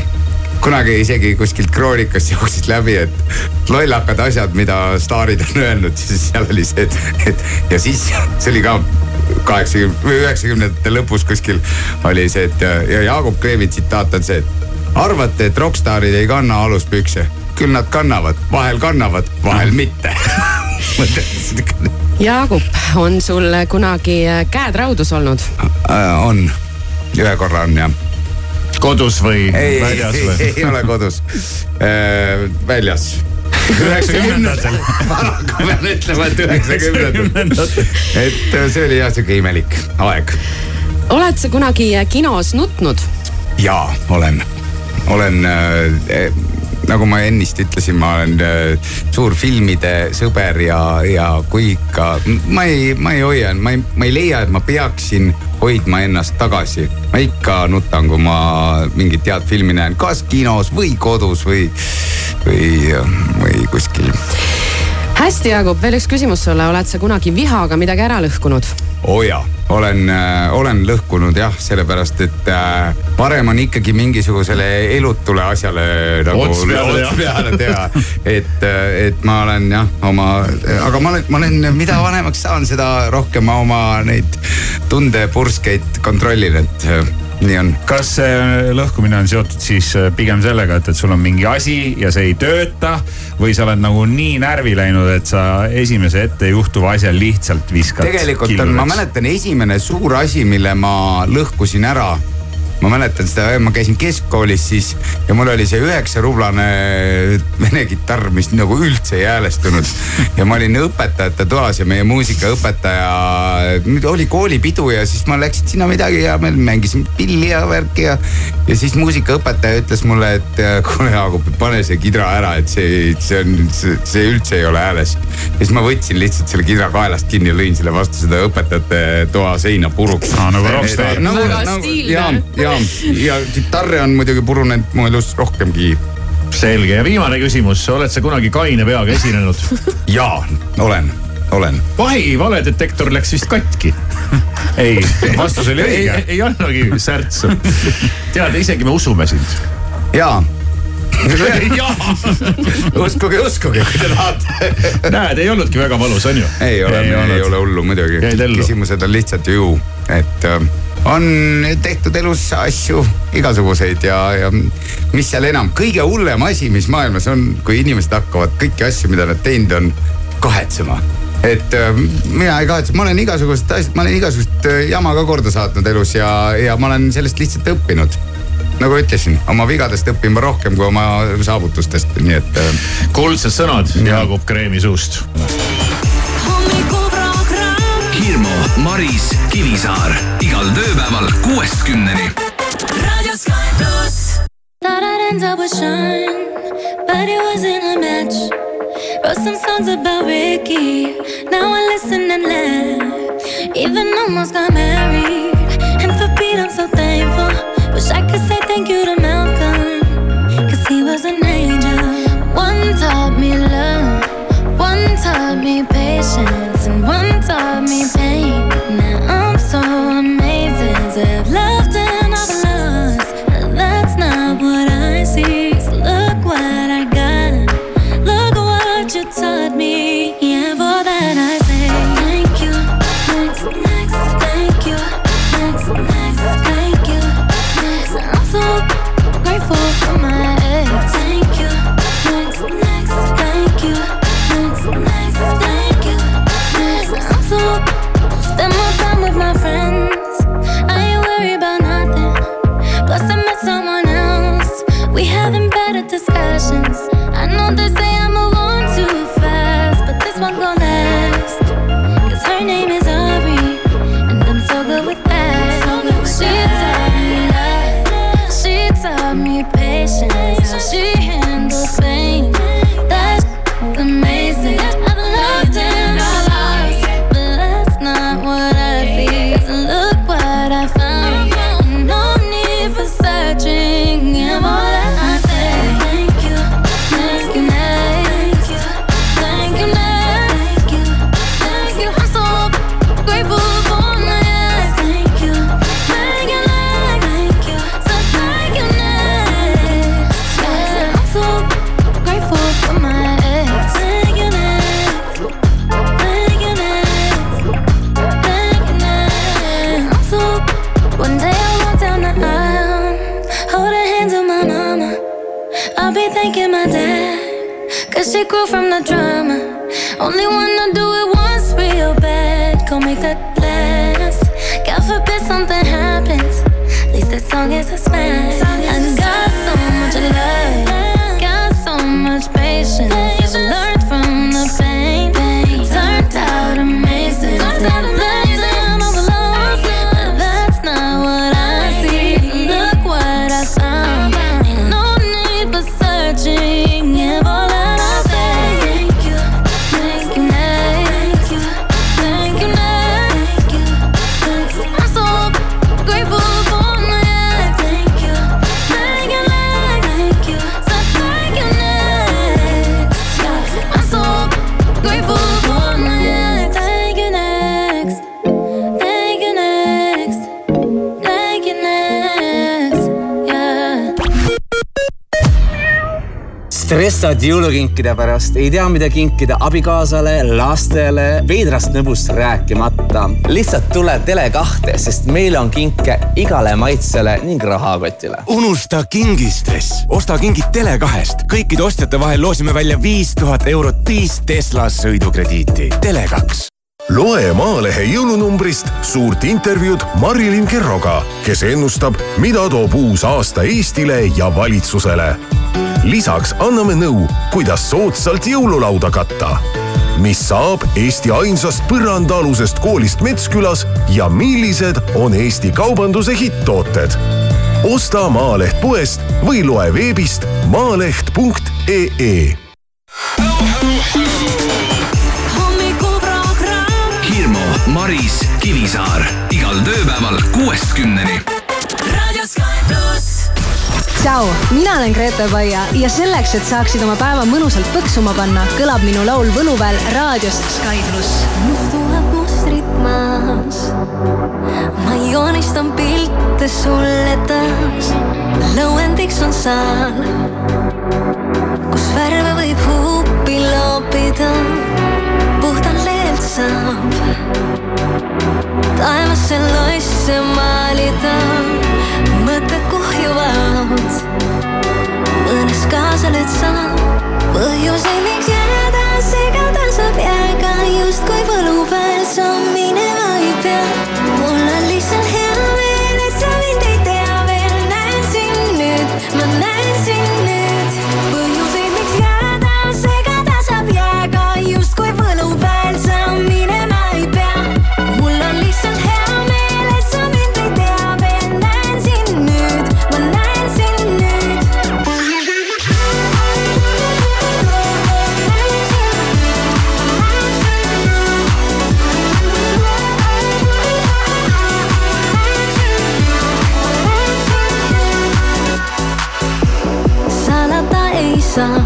kunagi isegi kuskilt kroonikast jooksis läbi, et lollakad asjad, mida staarid on öelnud, siis seal oli see, et, et ja siis see oli ka kaheksakümne või üheksakümnendate lõpus kuskil oli see, et ja Jaagup Kreemi tsitaat on see, et arvate, et rokkstaarid ei kanna aluspükse, küll nad kannavad, vahel kannavad, vahel mitte Jaagup, on sul kunagi käed raudus olnud? Äh, on, ühe korra on jah. kodus või ei, väljas ei, või? ei ole kodus. väljas, üheksakümnendatel. paraku pean ütlema, et üheksakümnendatel. et äh, see oli jah sihuke imelik aeg oled sa kunagi kinos nutnud? jaa, olen, olen äh, nagu ma ennist ütlesin, ma olen äh, suur filmide sõber ja, ja kui ikka, ma ei, ma ei hoia, ma ei, ma ei leia, et ma peaksin hoidma ennast tagasi. ma ikka nutan, kui ma mingit head filmi näen, kas kinos või kodus või, või, või kuskil. hästi, Jaagup, veel üks küsimus sulle, oled sa kunagi vihaga midagi ära lõhkunud? oo oh jaa, olen äh,, olen lõhkunud jah, sellepärast et äh, parem on ikkagi mingisugusele elutule asjale nagu Ots peale teha. peale teha. et, et ma olen jah oma, aga ma olen, ma olen, mida vanemaks saan, seda rohkem ma oma neid tundepurskeid kontrollin, et äh, nii on. kas see lõhkumine on seotud siis äh, pigem sellega, et, et sul on mingi asi ja see ei tööta või sa oled nagu nii närvi läinud, et sa esimese ette juhtuva asja lihtsalt viskad. tegelikult on, ma mäletan esimene suur asi, mille ma lõhkusin ära ma mäletan seda, ma käisin keskkoolis siis ja mul oli see üheksarublane vene kitarr, mis nagu üldse ei häälestunud. ja ma olin õpetajate toas ja meie muusikaõpetaja, oli koolipidu ja siis ma läksin sinna midagi ja me mängisime pilli ja värki ja. ja siis muusikaõpetaja ütles mulle, et äh, kuule Jaagup, pane see kidra ära, et see, see on, see üldse ei ole hääles. ja siis ma võtsin lihtsalt selle kidra kaelast kinni ja lõin selle vastu seda õpetajate toa seina puruks Aa, nagu rockstar. Väga stiilne. ja, ja, kitarre on muidugi purunenud mu elus rohkemgi. selge ja viimane küsimus, oled sa kunagi kaine peaga esinenud? jaa, olen, olen. vahi valedetektor läks vist katki. ei, vastus oli ei, õige. ei annagi särtsu. tead, isegi me usume sind. jaa, uskuge, uskuge, kui te tahate. näed, ei olnudki väga valus, on ju? ei ole, Ei ei, ei ole hullu muidugi küsimused on lihtsalt ju, et äh, on tehtud elus asju igasuguseid ja, ja mis seal enam, kõige hullem asi, mis maailmas on, kui inimesed hakkavad kõiki asju, mida nad teinud on, kahetsema et äh, mina ei kahetse, ma olen igasugust asja, ma olen igasugust äh, jama ka korda saatnud elus ja, ja ma olen sellest lihtsalt õppinud. nagu ütlesin, oma vigadest õpin ma rohkem kui oma saavutustest, nii et äh, kuldsed sõnad Jaagup Kreemi suust. Hommikuprogramm Hirmu, Maris, Kivisaar igal tööpäeval kuuest kümneni. Raadio Sky pluss. Thought I'd end up with Sean, but it wasn't a match. Wrote some songs about Ricky, now I listen and laugh. Even almost got married, and for Pete I'm so thankful. Wish I could say thank you to Malcolm, cause he was an angel. One taught me love, one taught me patience, and one taught me pain. Stressad jõulukinkide pärast, ei tea, mida kinkida abikaasale, lastele, veidrast nõbust rääkimata. lihtsalt tule Tele2-te, sest meil on kinke igale maitsele ning rahakotile. unusta kingistress, osta kingid Tele2-st. kõikide ostjate vahel loosime välja viis tuhat eurot viis Tesla sõidukrediiti. Tele2 loe Maalehe jõulunumbrist suurt intervjuud Marilyn Kerroga, kes ennustab, mida toob uus aasta Eestile ja valitsusele. Lisaks anname nõu, kuidas soodsalt jõululauda katta. mis saab Eesti ainsast põrandaalusest koolist Metskülas ja millised on Eesti kaubanduse hitt-tooted. osta Maaleht poest või loe veebist maaleht.ee Hirmu, Maris, Kivisaar igal tööpäeval kuuest kümneni. raadio Sky pluss. tšau, mina olen Grete Paia ja selleks, et saaksid oma päeva mõnusalt põksuma panna, kõlab minu laul Võluväel raadios Sky pluss. mustuvad mustrid maas. ma joonistan pilte sulle taas. lõuendiks on saan, kus värve võib huupi loopida. puhtalt leelt saab taevasse loisse maalida. Mõtted kuhjuvad, mõnes kaasa lööd sa põhjuseid, miks jääda segada saab jääga justkui võlupäev sa minema ei pea. mul on salata ei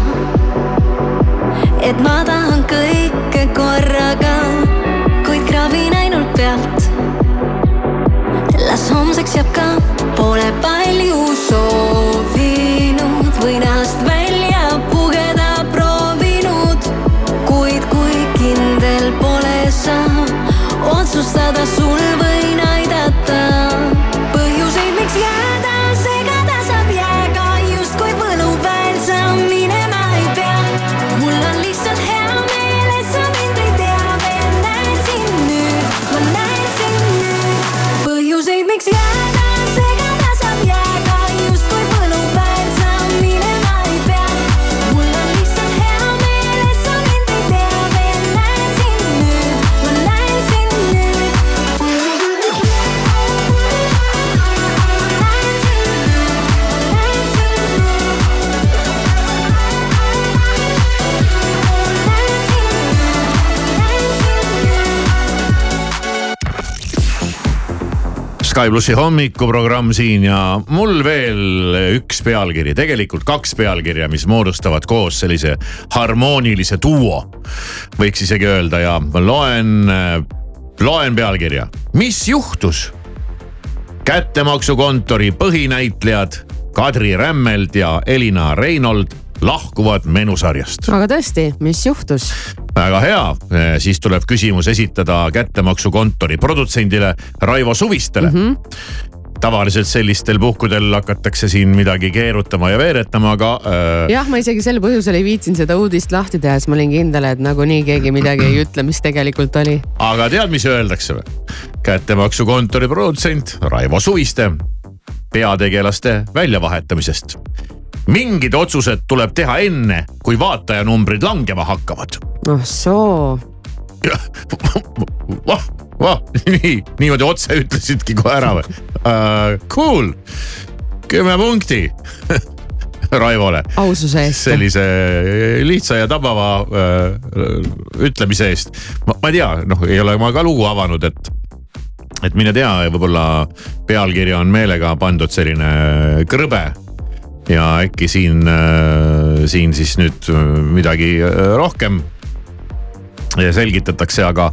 Sky plussi hommikuprogramm siin ja mul veel üks pealkiri, tegelikult kaks pealkirja, mis moodustavad koos sellise harmoonilise duo. võiks isegi öelda ja loen, loen pealkirja, mis juhtus? kättemaksukontori põhinäitlejad Kadri Rämmeld ja Elina Reinold lahkuvad menusarjast aga tõesti, mis juhtus? väga hea, siis tuleb küsimus esitada kättemaksukontori produtsendile Raivo Suvistele mm. -hmm. tavaliselt sellistel puhkudel hakatakse siin midagi keerutama ja veeretama, aga äh, jah, ma isegi sel põhjusel ei viitsinud seda uudist lahti teha, sest ma olin kindel, et nagunii keegi midagi ei ütle, mis tegelikult oli. aga tead, mis öeldakse või? kättemaksukontori produtsent Raivo Suviste peategelaste väljavahetamisest. Mingid otsused tuleb teha enne, kui vaatajanumbrid langema hakkavad. oh soo, vah, vah, nii, niimoodi otse ütlesidki kohe ära või uh,? Cool, kümme punkti Raivole. aususe eest. sellise lihtsa ja tabava uh, ütlemise eest. ma ei tea, noh, ei ole ma ka lugu avanud, et et mine tea, võib-olla pealkirja on meelega pandud selline krõbe ja äkki siin, siin siis nüüd midagi äh, rohkem selgitatakse, aga,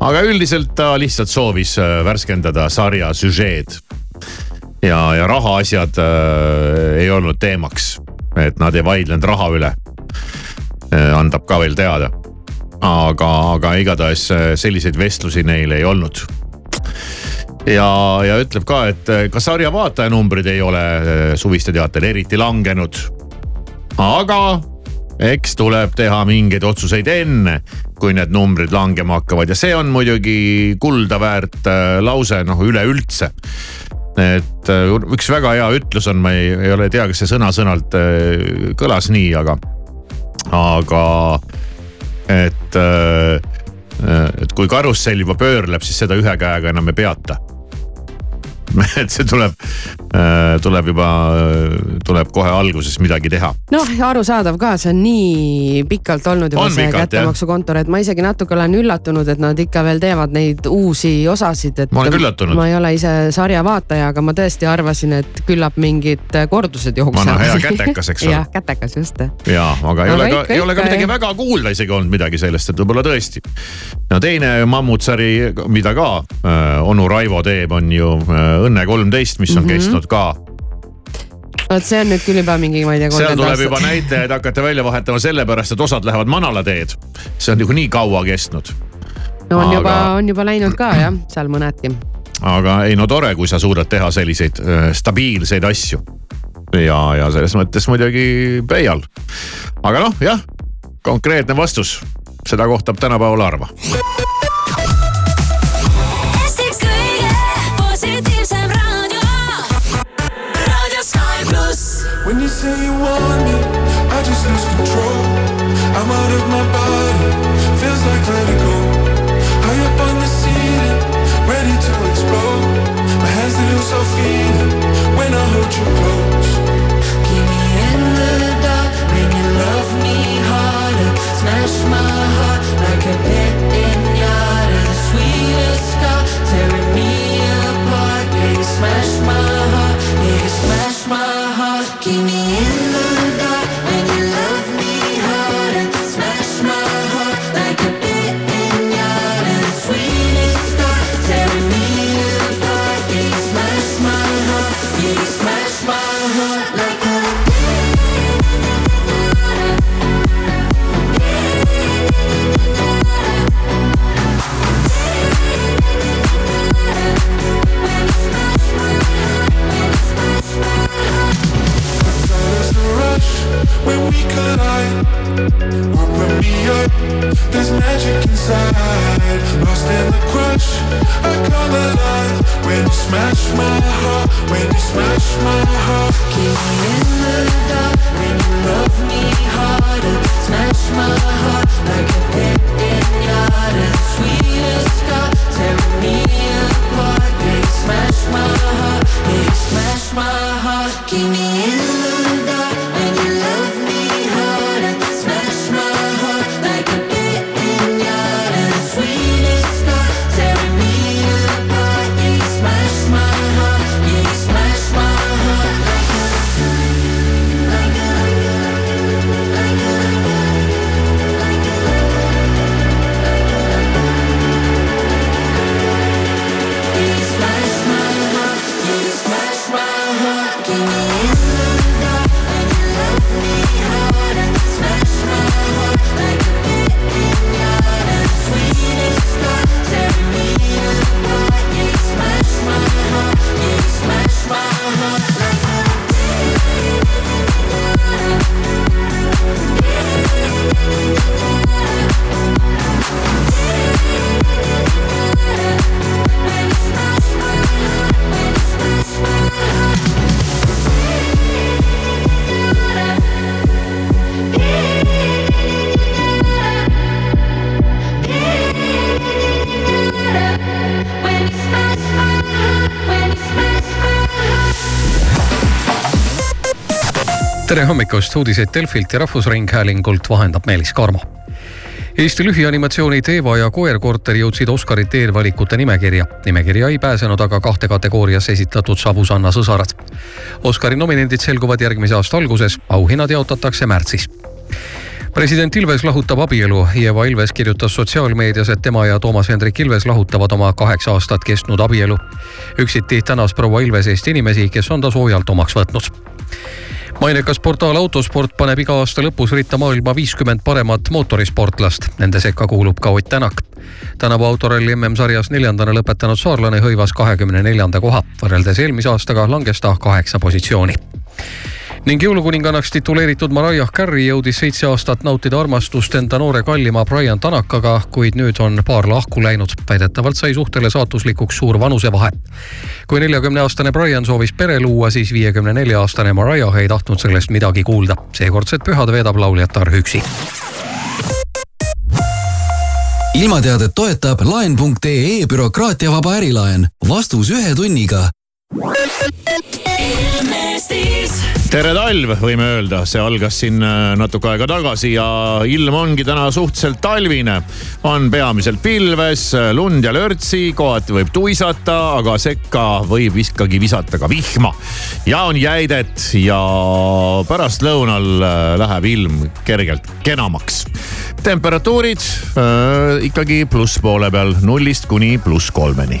aga üldiselt ta lihtsalt soovis äh, värskendada sarja süžeed. ja, ja rahaasjad äh, ei olnud teemaks, et nad ei vaidlenud raha üle äh, andab ka veel teada. aga, aga igatahes äh, selliseid vestlusi neil ei olnud ja, ja ütleb ka, et äh, ka sarja vaatajanumbrid ei ole suviste teatel eriti langenud. aga eks tuleb teha mingeid otsuseid enne, kui need numbrid langema hakkavad. Ja see on muidugi kulda väärt lause noh üleüldse. Et üks väga hea ütlus on, ma ei, ei ole tea, kas see sõna-sõnalt kõlas nii, aga, aga et, et kui karussell juba pöörleb, siis seda ühe käega enam ei peata et see tuleb, tuleb juba, tuleb kohe alguses midagi teha. noh, arusaadav ka, see on nii pikalt olnud juba On see kättemaksukontor, et ma isegi natuke olen üllatunud, et nad ikka veel teevad neid uusi osasid, et. Ma olen ka üllatunud. ma ei ole ise sarja vaataja, aga ma tõesti arvasin, et küllap mingid kordused jooksevad. Vana hea kätekas, eks ole. jah, kätekas just. ja, aga ei Aga ole ka, ei ole ka midagi jah. väga kuulda isegi olnud midagi sellest, et võib-olla tõesti. no teine mammutsari, mida ka äh, onu Raivo teeb, on ju äh, Õnne kolmteist, mis on Mhm. kestnud ka vot see on nüüd küll juba mingi, ma ei tea. seal 30 tuleb juba aastat. näitajaid hakata välja vahetama sellepärast, et osad lähevad manalateed. see on nagu nii kaua kestnud. no on aga- juba, on juba läinud ka jah, seal mõnedki. aga ei no tore, kui sa suudad teha selliseid äh, stabiilseid asju. ja, ja selles mõttes muidugi peial. aga noh, jah, konkreetne vastus, seda kohtab tänapäeval harva. When you say you want me, I just lose control. I'm out of my body, feels like vertigo. High up on the ceiling, ready to explode. My hands they lose all feeling when I hold you close. When we collide. Open me up, there's magic inside. Lost in the crush, I come alive. When you smash my heart, when you smash my heart. Keep me in the dark when you love me harder. Smash my heart like tere hommikust, uudiseid Delfilt ja Rahvusringhäälingult vahendab Meelis Karmo. Eesti lühianimatsiooni Teeva ja koerkorter jõudsid Oscarite eelvalikute nimekirja. nimekirja ei pääsenud aga kahte kategoorias esitatud Savusanna sõsarad. Oscari nominendid selguvad järgmise aasta alguses, auhinnad jaotatakse märtsis president Ilves lahutab abielu. Ieva Ilves kirjutas sotsiaalmeedias, et tema ja Toomas Hendrik Ilves lahutavad oma kaheksa aastat kestnud abielu. üksiti tänas proua Ilves Eesti inimesi, kes on ta soojalt omaks võtnud mainekas portaal Autosport paneb iga aasta lõpus ritta maailma viiskümmend paremat mootorisportlast, nende sekka kuulub ka Ott Tänak. tänavu autoralli MM-sarjas neljandana lõpetanud saarlane hõivas kahekümne neljanda koha, võrreldes eelmise aastaga langes ta kaheksa positsiooni ning jõulukuningannaks tituleeritud Mariah Carey jõudis seitse aastat nautida armastust enda noore kallima Brian Tanakaga, kuid nüüd on paar lahku läinud. väidetavalt sai suhtele saatuslikuks suur vanusevahe. kui neljakümne aastane Brian soovis pere luua, siis viiekümne nelja aastane Mariah ei tahtnud sellest midagi kuulda. seekordsed pühad veedab lauljatar üksi. ilmateadet toetab laen.ee bürokraatiavaba ärilaen. vastus ühe tunniga tere talv, võime öelda, see algas siin äh, natuke aega tagasi ja ilm ongi täna suhteliselt talvine. on peamiselt pilves, lund ja lörtsi, kohati võib tuisata, aga sekka võib ikkagi visata ka vihma. ja on jäidet ja pärastlõunal äh, läheb ilm kergelt kenamaks. temperatuurid äh, ikkagi plusspoole peal nullist kuni pluss kolmeni